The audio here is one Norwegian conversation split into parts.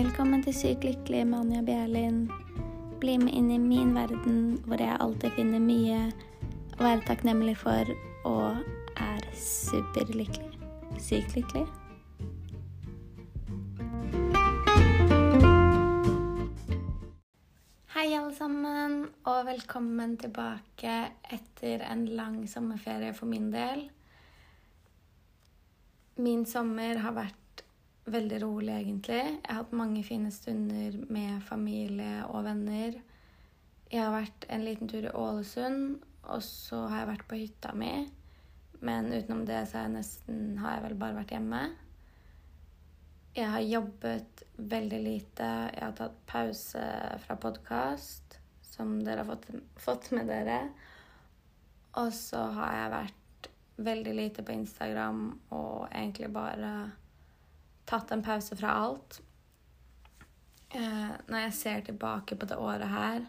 Velkommen til Sykt lykkelig med Anja Bjerlin. Bli med inn i min verden hvor jeg alltid finner mye å være takknemlig for og er superlykkelig. Sykt lykkelig. Hei, alle sammen, og velkommen tilbake etter en lang sommerferie for min del. Min sommer har vært veldig rolig, egentlig. Jeg har hatt mange fine stunder med familie og venner. Jeg har vært en liten tur i Ålesund, og så har jeg vært på hytta mi. Men utenom det så har jeg nesten har jeg vel bare vært hjemme. Jeg har jobbet veldig lite. Jeg har tatt pause fra podkast, som dere har fått, fått med dere. Og så har jeg vært veldig lite på Instagram og egentlig bare tatt en pause fra alt. Eh, når jeg ser tilbake på det året her,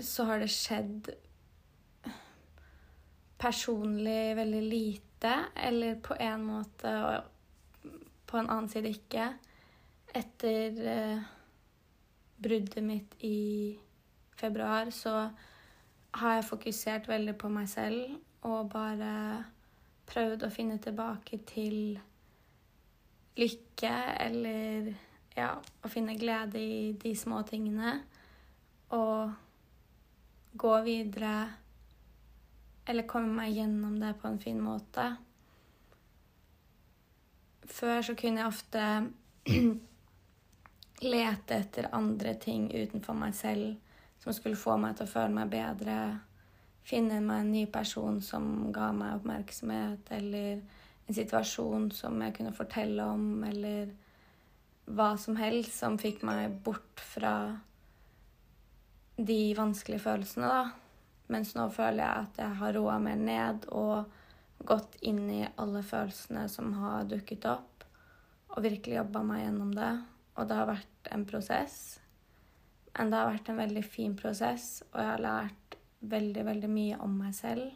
så har det skjedd personlig veldig lite, eller på en måte og på en annen side ikke. Etter eh, bruddet mitt i februar så har jeg fokusert veldig på meg selv og bare prøvd å finne tilbake til lykke eller ja, å finne glede i de små tingene. Og gå videre eller komme meg gjennom det på en fin måte. Før så kunne jeg ofte lete etter andre ting utenfor meg selv som skulle få meg til å føle meg bedre. Finne meg en ny person som ga meg oppmerksomhet, eller en situasjon som jeg kunne fortelle om, eller hva som helst som fikk meg bort fra de vanskelige følelsene, da. Mens nå føler jeg at jeg har roa mer ned og gått inn i alle følelsene som har dukket opp, og virkelig jobba meg gjennom det. Og det har vært en prosess. Men det har vært en veldig fin prosess, og jeg har lært veldig, veldig mye om meg selv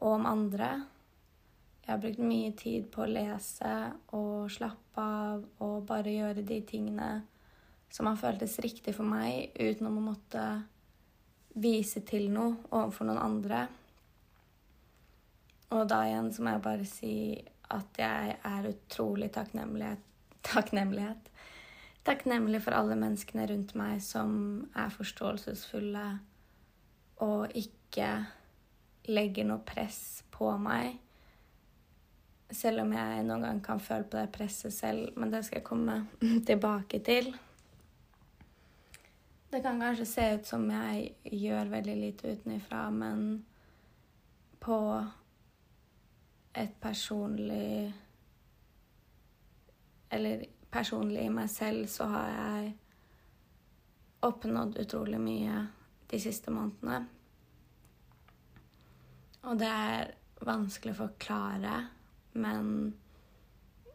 og om andre. Jeg har brukt mye tid på å lese og slappe av og bare gjøre de tingene som har føltes riktig for meg, uten å måtte vise til noe overfor noen andre. Og da igjen så må jeg bare si at jeg er utrolig takknemlig takknemlighet. Takknemlig for alle menneskene rundt meg som er forståelsesfulle og ikke legger noe press på meg selv om jeg noen gang kan føle på det presset selv, men det skal jeg komme tilbake til. Det kan kanskje se ut som jeg gjør veldig lite utenifra, men på et personlig Eller personlig i meg selv så har jeg oppnådd utrolig mye de siste månedene. Og det er vanskelig å forklare men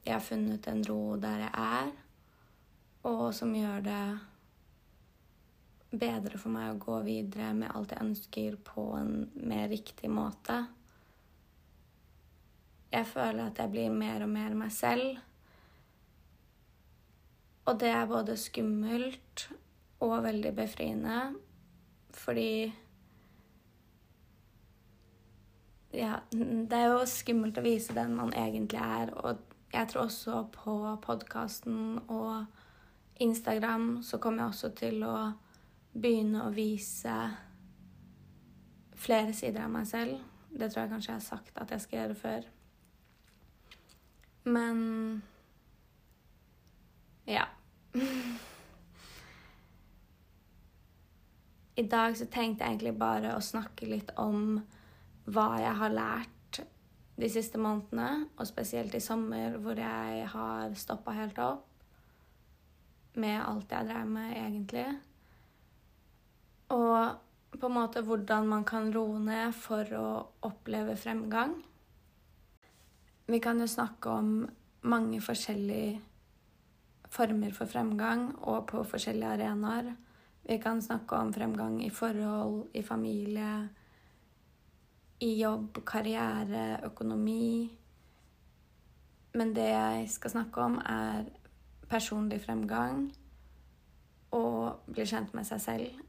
jeg har funnet en ro der jeg er, og som gjør det bedre for meg å gå videre med alt jeg ønsker, på en mer riktig måte. Jeg føler at jeg blir mer og mer meg selv. Og det er både skummelt og veldig befriende, fordi ja, det er jo skummelt å vise den man egentlig er. Og jeg tror også på podkasten og Instagram så kommer jeg også til å begynne å vise flere sider av meg selv. Det tror jeg kanskje jeg har sagt at jeg skal gjøre før. Men ja. I dag så tenkte jeg egentlig bare å snakke litt om hva jeg har lært de siste månedene, og spesielt i sommer, hvor jeg har stoppa helt opp med alt jeg drev med, egentlig. Og på en måte hvordan man kan roe ned for å oppleve fremgang. Vi kan jo snakke om mange forskjellige former for fremgang og på forskjellige arenaer. Vi kan snakke om fremgang i forhold, i familie, i jobb, karriere, økonomi. Men det jeg skal snakke om, er personlig fremgang og bli kjent med seg selv.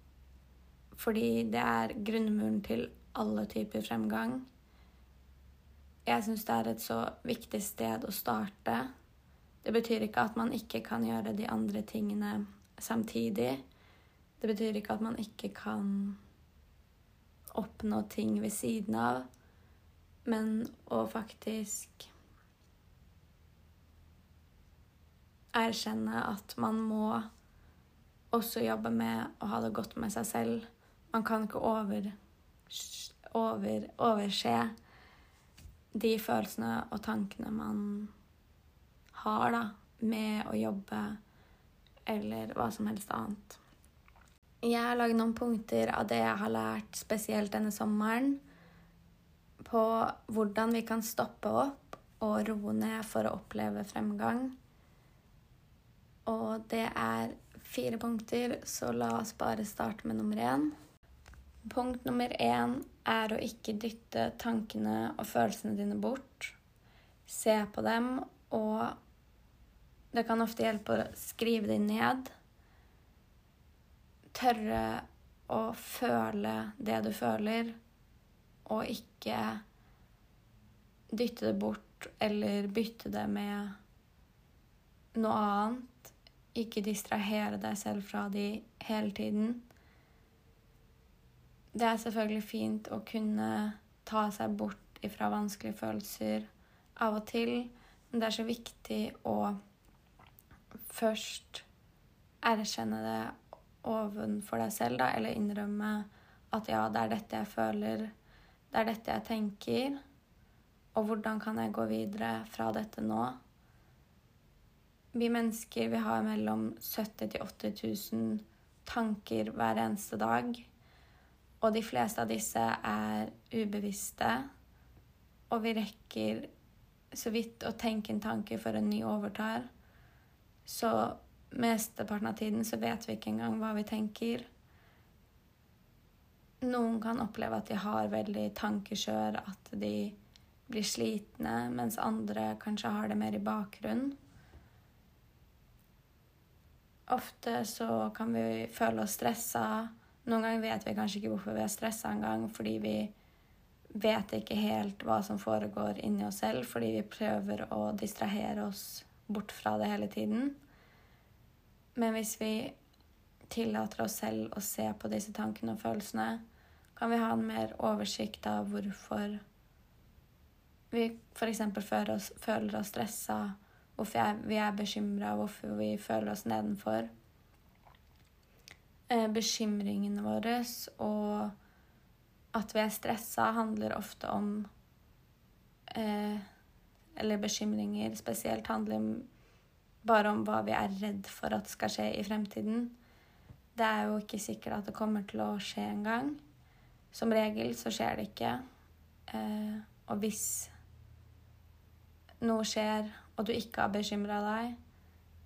Fordi det er grunnmuren til alle typer fremgang. Jeg syns det er et så viktig sted å starte. Det betyr ikke at man ikke kan gjøre de andre tingene samtidig. Det betyr ikke at man ikke kan oppnå ting ved siden av, men å faktisk erkjenne at man må også jobbe med å ha det godt med seg selv. Man kan ikke over, over, overse de følelsene og tankene man har da, med å jobbe eller hva som helst annet. Jeg har lagd noen punkter av det jeg har lært spesielt denne sommeren, på hvordan vi kan stoppe opp og roe ned for å oppleve fremgang. Og det er fire punkter, så la oss bare starte med nummer én. Punkt nummer én er å ikke dytte tankene og følelsene dine bort. Se på dem, og det kan ofte hjelpe å skrive dem ned. Tørre å føle det du føler, og ikke dytte det bort eller bytte det med noe annet. Ikke distrahere deg selv fra de hele tiden. Det er selvfølgelig fint å kunne ta seg bort ifra vanskelige følelser av og til, men det er så viktig å først erkjenne det ovenfor deg selv, da, eller innrømme at ja, det er dette jeg føler, det er dette jeg tenker, og hvordan kan jeg gå videre fra dette nå? Vi mennesker vi har mellom 70 000 til 80 000 tanker hver eneste dag. Og de fleste av disse er ubevisste. Og vi rekker så vidt å tenke en tanke før en ny overtar. Så mesteparten av tiden så vet vi ikke engang hva vi tenker. Noen kan oppleve at de har veldig tankekjør, at de blir slitne, mens andre kanskje har det mer i bakgrunnen. Ofte så kan vi føle oss stressa. Noen ganger vet vi kanskje ikke hvorfor vi er stressa engang, fordi vi vet ikke helt hva som foregår inni oss selv, fordi vi prøver å distrahere oss bort fra det hele tiden. Men hvis vi tillater oss selv å se på disse tankene og følelsene, kan vi ha en mer oversikt av hvorfor vi f.eks. føler føler oss stressa hvorfor vi er bekymra, hvorfor vi føler oss nedenfor. Eh, bekymringene våre og at vi er stressa, handler ofte om eh, Eller bekymringer spesielt handler bare om hva vi er redd for at skal skje i fremtiden. Det er jo ikke sikkert at det kommer til å skje engang. Som regel så skjer det ikke. Eh, og hvis noe skjer, og du ikke har bekymra deg,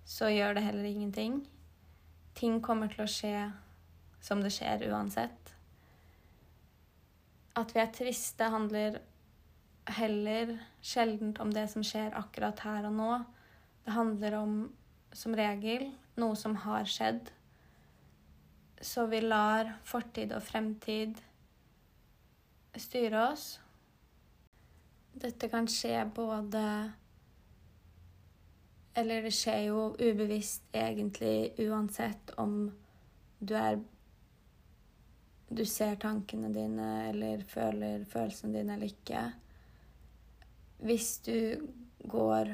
så gjør det heller ingenting. Ting kommer til å skje som det skjer uansett. At vi er triste, handler heller sjeldent om det som skjer akkurat her og nå. Det handler om, som regel, noe som har skjedd. Så vi lar fortid og fremtid styre oss. Dette kan skje både eller det skjer jo ubevisst egentlig uansett om du er Du ser tankene dine eller føler følelsene dine eller ikke. Hvis du går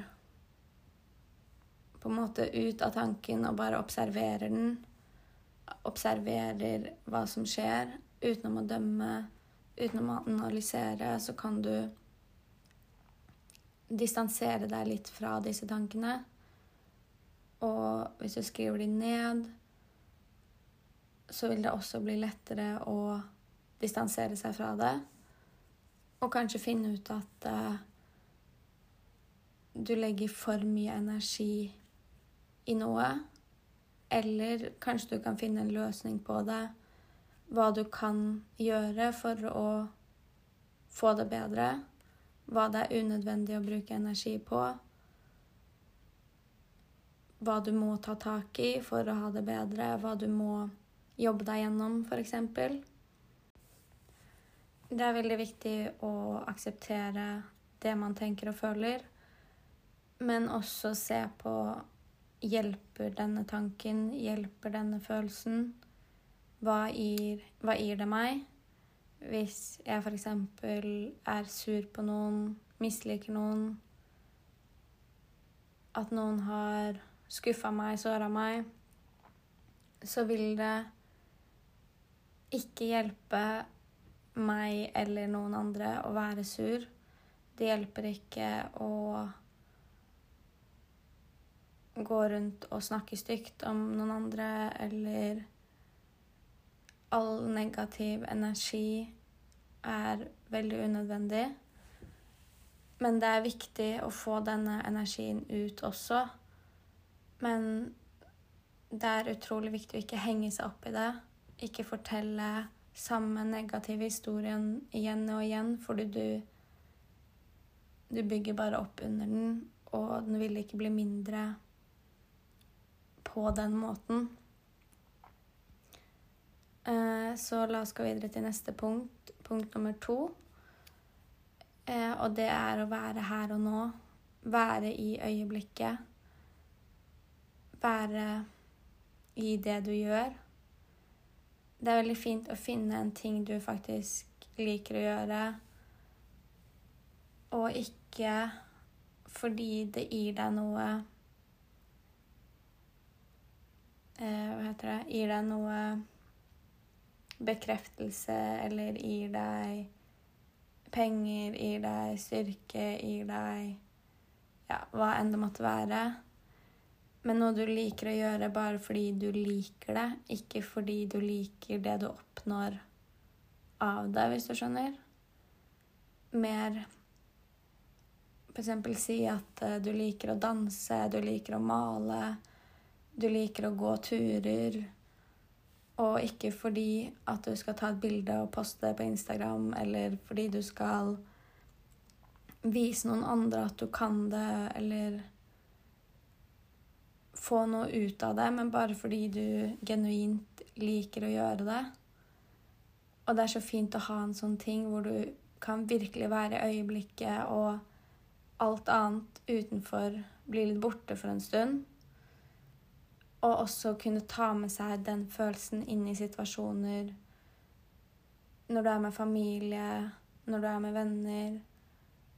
på en måte ut av tanken og bare observerer den, observerer hva som skjer, utenom å dømme, utenom å analysere, så kan du distansere deg litt fra disse tankene. Og hvis du skriver de ned, så vil det også bli lettere å distansere seg fra det. Og kanskje finne ut at uh, du legger for mye energi i noe. Eller kanskje du kan finne en løsning på det. Hva du kan gjøre for å få det bedre. Hva det er unødvendig å bruke energi på hva du må ta tak i for å ha det bedre, hva du må jobbe deg gjennom, f.eks. Det er veldig viktig å akseptere det man tenker og føler, men også se på Hjelper denne tanken, hjelper denne følelsen? Hva gir, hva gir det meg? Hvis jeg f.eks. er sur på noen, misliker noen, at noen har skuffa meg, såra meg, så vil det ikke hjelpe meg eller noen andre å være sur. Det hjelper ikke å gå rundt og snakke stygt om noen andre eller All negativ energi er veldig unødvendig. Men det er viktig å få denne energien ut også. Men det er utrolig viktig å ikke henge seg opp i det. Ikke fortelle samme negative historien igjen og igjen, fordi du Du bygger bare opp under den, og den vil ikke bli mindre på den måten. Eh, så la oss gå videre til neste punkt, punkt nummer to. Eh, og det er å være her og nå. Være i øyeblikket. Være i det du gjør det er veldig fint å finne en ting du faktisk liker å gjøre, og ikke fordi det gir deg noe eh, Hva heter det Gir deg noe bekreftelse eller gir deg penger, gir deg styrke, gir deg Ja, hva enn det måtte være men noe du liker å gjøre bare fordi du liker det, ikke fordi du liker det du oppnår av det, hvis du skjønner. Mer f.eks. si at uh, du liker å danse, du liker å male, du liker å gå turer. Og ikke fordi at du skal ta et bilde og poste det på Instagram, eller fordi du skal vise noen andre at du kan det, eller få noe ut av det, men bare fordi du genuint liker å gjøre det. Og det er så fint å ha en sånn ting hvor du kan virkelig være i øyeblikket, og alt annet utenfor blir litt borte for en stund. Og også kunne ta med seg den følelsen inn i situasjoner når du er med familie, når du er med venner,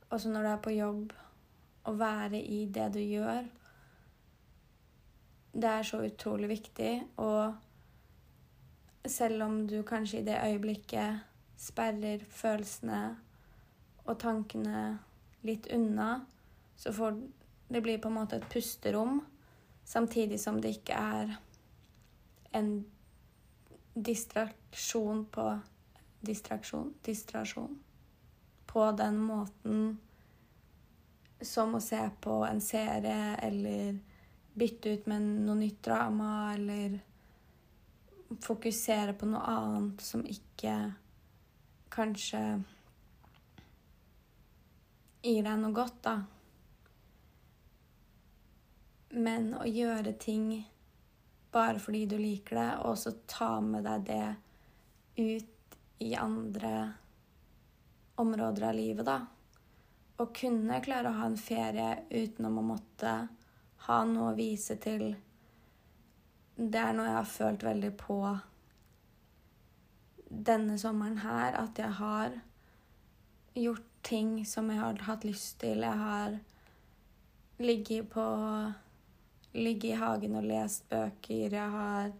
også når du er på jobb. Å være i det du gjør. Det er så utrolig viktig. Og selv om du kanskje i det øyeblikket sperrer følelsene og tankene litt unna, så får det blir på en måte et pusterom, samtidig som det ikke er en distraksjon på Distraksjon? Distrasjon. På den måten som å se på en serie eller bytte ut med noe nytt drama, eller fokusere på noe annet som ikke kanskje gir deg noe godt, da. Men å gjøre ting bare fordi du liker det, og så ta med deg det ut i andre områder av livet, da. Å kunne klare å ha en ferie uten å måtte ha noe å vise til. Det er noe jeg har følt veldig på denne sommeren her, at jeg har gjort ting som jeg har hatt lyst til. Jeg har ligget på Ligget i hagen og lest bøker. Jeg har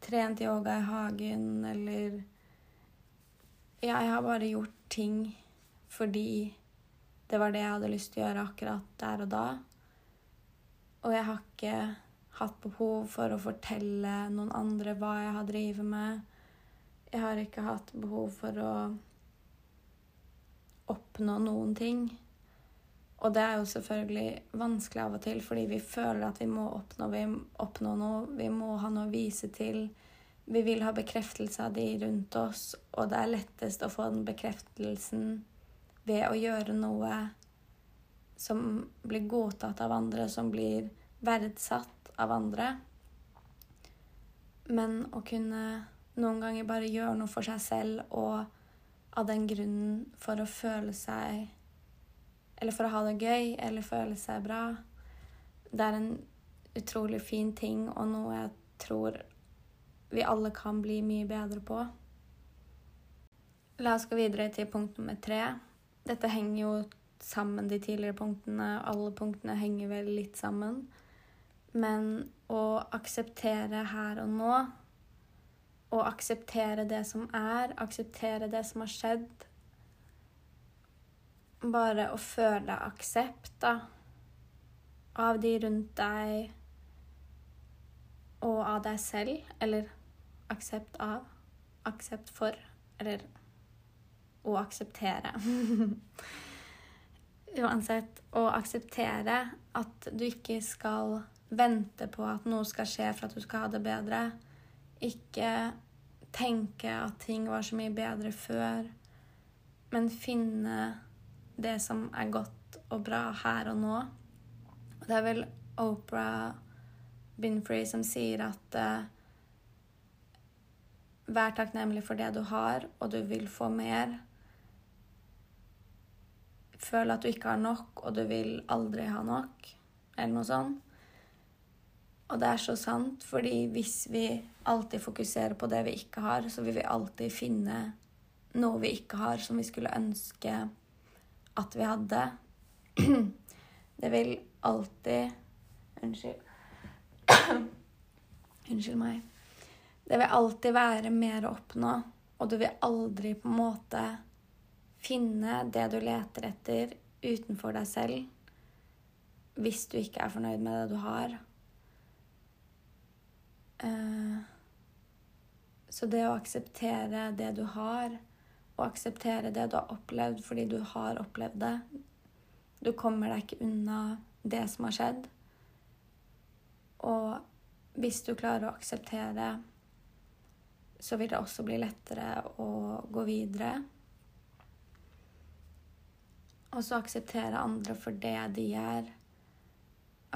trent yoga i hagen, eller Ja, jeg har bare gjort ting fordi det var det jeg hadde lyst til å gjøre akkurat der og da. Og jeg har ikke hatt behov for å fortelle noen andre hva jeg har drevet med. Jeg har ikke hatt behov for å oppnå noen ting. Og det er jo selvfølgelig vanskelig av og til, fordi vi føler at vi må oppnå, vi oppnå noe. Vi må ha noe å vise til. Vi vil ha bekreftelse av de rundt oss, og det er lettest å få den bekreftelsen ved å gjøre noe som blir godtatt av andre, som blir verdsatt av andre. Men å kunne noen ganger bare gjøre noe for seg selv og av den grunnen for å føle seg Eller for å ha det gøy eller føle seg bra. Det er en utrolig fin ting og noe jeg tror vi alle kan bli mye bedre på. La oss gå videre til punkt nummer tre. Dette henger jo sammen, de tidligere punktene. Alle punktene henger vel litt sammen. Men å akseptere her og nå, å akseptere det som er, akseptere det som har skjedd Bare å føle aksept, da, av de rundt deg og av deg selv. Eller aksept av, aksept for, eller å akseptere. Uansett, å akseptere at du ikke skal vente på at noe skal skje for at du skal ha det bedre. Ikke tenke at ting var så mye bedre før, men finne det som er godt og bra her og nå. Og det er vel Oprah Binfrey som sier at uh, Vær takknemlig for det du har, og du vil få mer. Føl at du ikke har nok, og du vil aldri ha nok, eller noe sånt. Og det er så sant, fordi hvis vi alltid fokuserer på det vi ikke har, så vil vi alltid finne noe vi ikke har, som vi skulle ønske at vi hadde. Det vil alltid Unnskyld. Unnskyld meg. Det vil alltid være mer å oppnå, og du vil aldri på en måte finne det du leter etter utenfor deg selv hvis du ikke er fornøyd med det du har. Eh, så det å akseptere det du har, og akseptere det du har opplevd fordi du har opplevd det Du kommer deg ikke unna det som har skjedd. Og hvis du klarer å akseptere, så vil det også bli lettere å gå videre. Og så akseptere andre for det de gjør.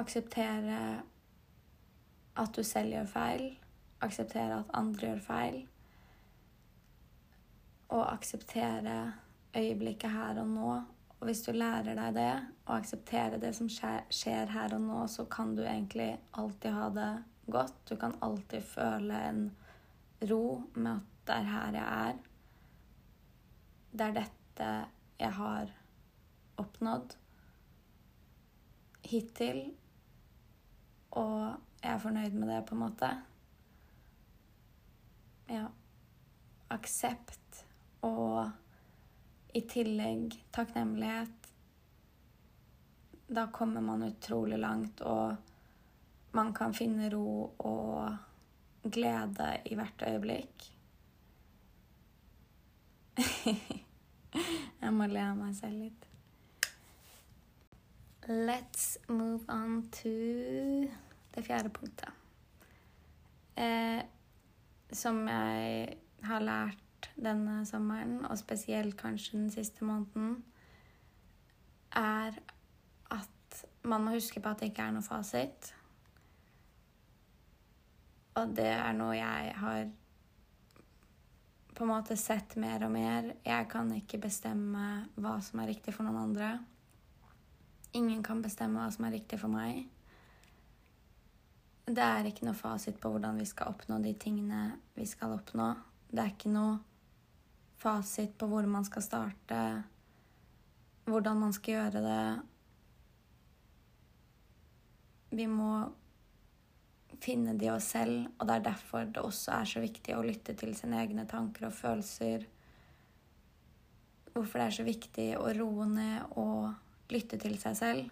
Akseptere at du selv gjør feil, akseptere at andre gjør feil, og akseptere øyeblikket her og nå. Og hvis du lærer deg det, og aksepterer det som skjer her og nå, så kan du egentlig alltid ha det godt. Du kan alltid føle en ro med at det er her jeg er. Det er dette jeg har oppnådd hittil. Og jeg er fornøyd med det, på en måte. Ja. Aksept og i tillegg takknemlighet. Da kommer man utrolig langt, og man kan finne ro og glede i hvert øyeblikk. Jeg må le av meg selv litt. Let's move on to det fjerde punktet. Eh, som jeg har lært denne sommeren, og spesielt kanskje den siste måneden, er at man må huske på at det ikke er noe fasit. Og det er noe jeg har på en måte sett mer og mer. Jeg kan ikke bestemme hva som er riktig for noen andre. Ingen kan bestemme hva som er riktig for meg. Det er ikke noe fasit på hvordan vi skal oppnå de tingene vi skal oppnå. Det er ikke noe fasit på hvor man skal starte, hvordan man skal gjøre det. Vi må finne de oss selv, og det er derfor det også er så viktig å lytte til sine egne tanker og følelser. Hvorfor det er så viktig å roe ned og lytte til seg selv.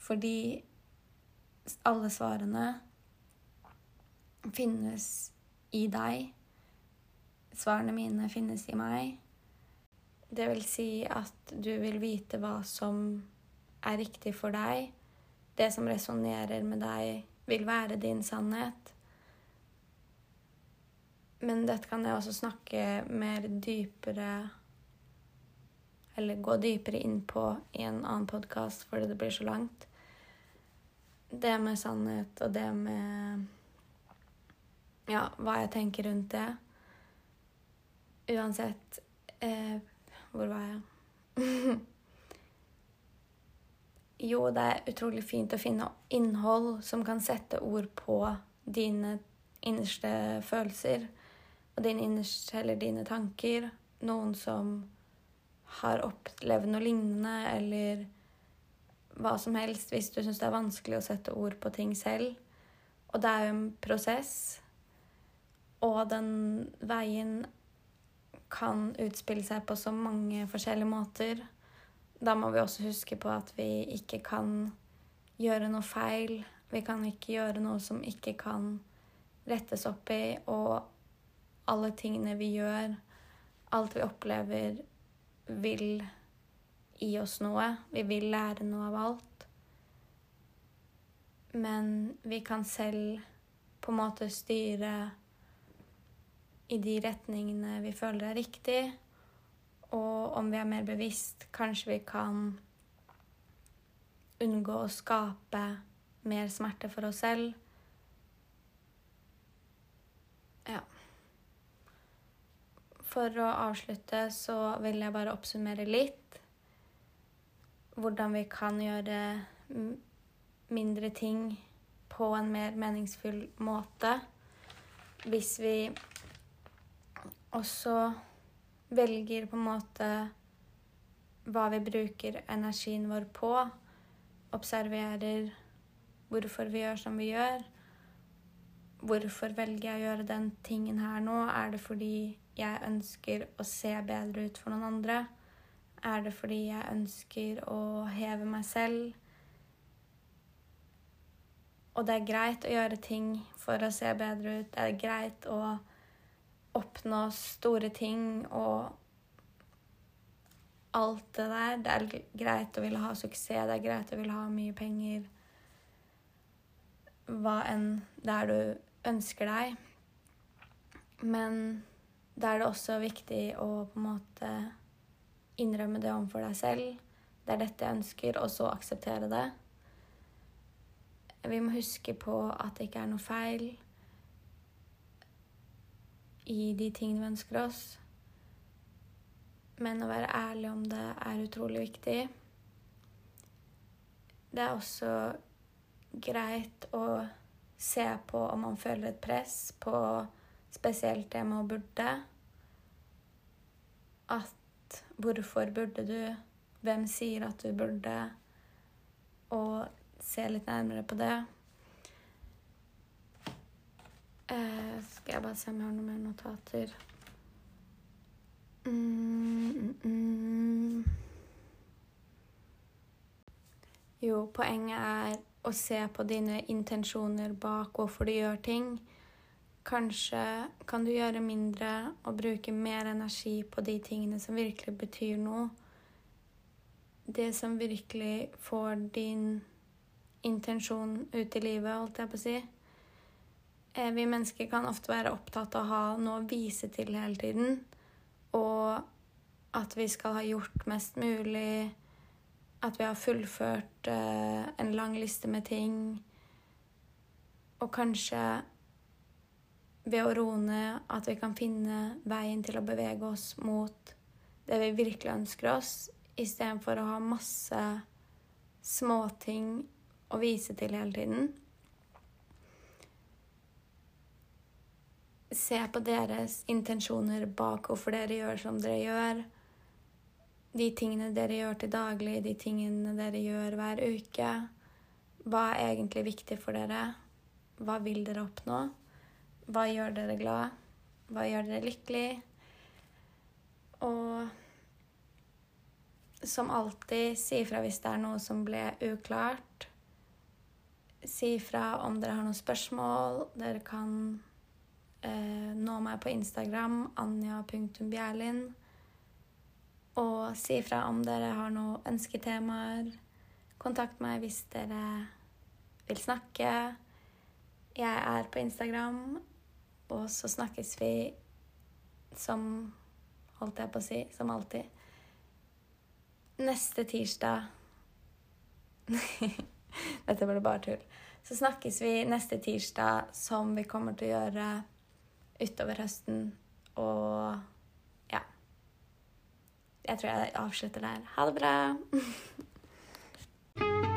Fordi alle svarene finnes i deg. Svarene mine finnes i meg. Det vil si at du vil vite hva som er riktig for deg. Det som resonnerer med deg, vil være din sannhet. Men dette kan jeg også snakke mer dypere Eller gå dypere inn på i en annen podkast fordi det blir så langt det med sannhet og det med Ja, hva jeg tenker rundt det. Uansett eh, Hvor var jeg? jo, det er utrolig fint å finne innhold som kan sette ord på dine innerste følelser og dine innerste eller dine tanker. Noen som har opplevd noe lignende, eller hva som helst, hvis du syns det er vanskelig å sette ord på ting selv. Og det er jo en prosess, og den veien kan utspille seg på så mange forskjellige måter. Da må vi også huske på at vi ikke kan gjøre noe feil. Vi kan ikke gjøre noe som ikke kan rettes opp i, og alle tingene vi gjør, alt vi opplever, vil gi oss noe. Vi vil lære noe av alt. Men vi kan selv på en måte styre i de retningene vi føler er riktig. Og om vi er mer bevisst, kanskje vi kan unngå å skape mer smerte for oss selv. Ja. For å avslutte så vil jeg bare oppsummere litt. Hvordan vi kan gjøre mindre ting på en mer meningsfull måte. Hvis vi også velger på en måte hva vi bruker energien vår på. Observerer hvorfor vi gjør som vi gjør. Hvorfor velger jeg å gjøre den tingen her nå? Er det fordi jeg ønsker å se bedre ut for noen andre? Er det fordi jeg ønsker å heve meg selv? Og det er greit å gjøre ting for å se bedre ut. Det er greit å oppnå store ting og alt det der. Det er greit å ville ha suksess, det er greit å ville ha mye penger. Hva enn det er du ønsker deg. Men da er det også viktig å på en måte innrømme det overfor deg selv. Det er dette jeg ønsker, og så akseptere det. Vi må huske på at det ikke er noe feil i de tingene vi ønsker oss. Men å være ærlig om det er utrolig viktig. Det er også greit å se på om man føler et press på spesielt det med å burde. At hvorfor burde du? Hvem sier at du burde? Og se litt nærmere på det. Eh, skal jeg bare se om jeg har noen mer notater. Mm, mm, mm. Jo, poenget er å se på dine intensjoner bak hvorfor du gjør ting. Kanskje kan du gjøre mindre og bruke mer energi på de tingene som virkelig betyr noe. Det som virkelig får din intensjon ut i livet, holdt jeg på å si. Eh, vi mennesker kan ofte være opptatt av å ha noe å vise til hele tiden. Og at vi skal ha gjort mest mulig. At vi har fullført eh, en lang liste med ting. Og kanskje ved å roe ned at vi kan finne veien til å bevege oss mot det vi virkelig ønsker oss, istedenfor å ha masse småting å vise til hele tiden. Se på deres intensjoner bak hvorfor dere gjør som dere gjør. De tingene dere gjør til daglig, de tingene dere gjør hver uke. Hva er egentlig viktig for dere? Hva vil dere oppnå? Hva gjør dere glad? Hva gjør dere lykkelig? Og som alltid, si ifra hvis det er noe som ble uklart. Si ifra om dere har noen spørsmål. Dere kan eh, nå meg på Instagram, anja.bjerlin. Og si ifra om dere har noen ønsketemaer. Kontakt meg hvis dere vil snakke. Jeg er på Instagram og så snakkes vi som Holdt jeg på å si som alltid. Neste tirsdag. Dette ble bare tull. Så snakkes vi neste tirsdag, som vi kommer til å gjøre utover høsten. Og ja. Jeg tror jeg avslutter der. Ha det bra!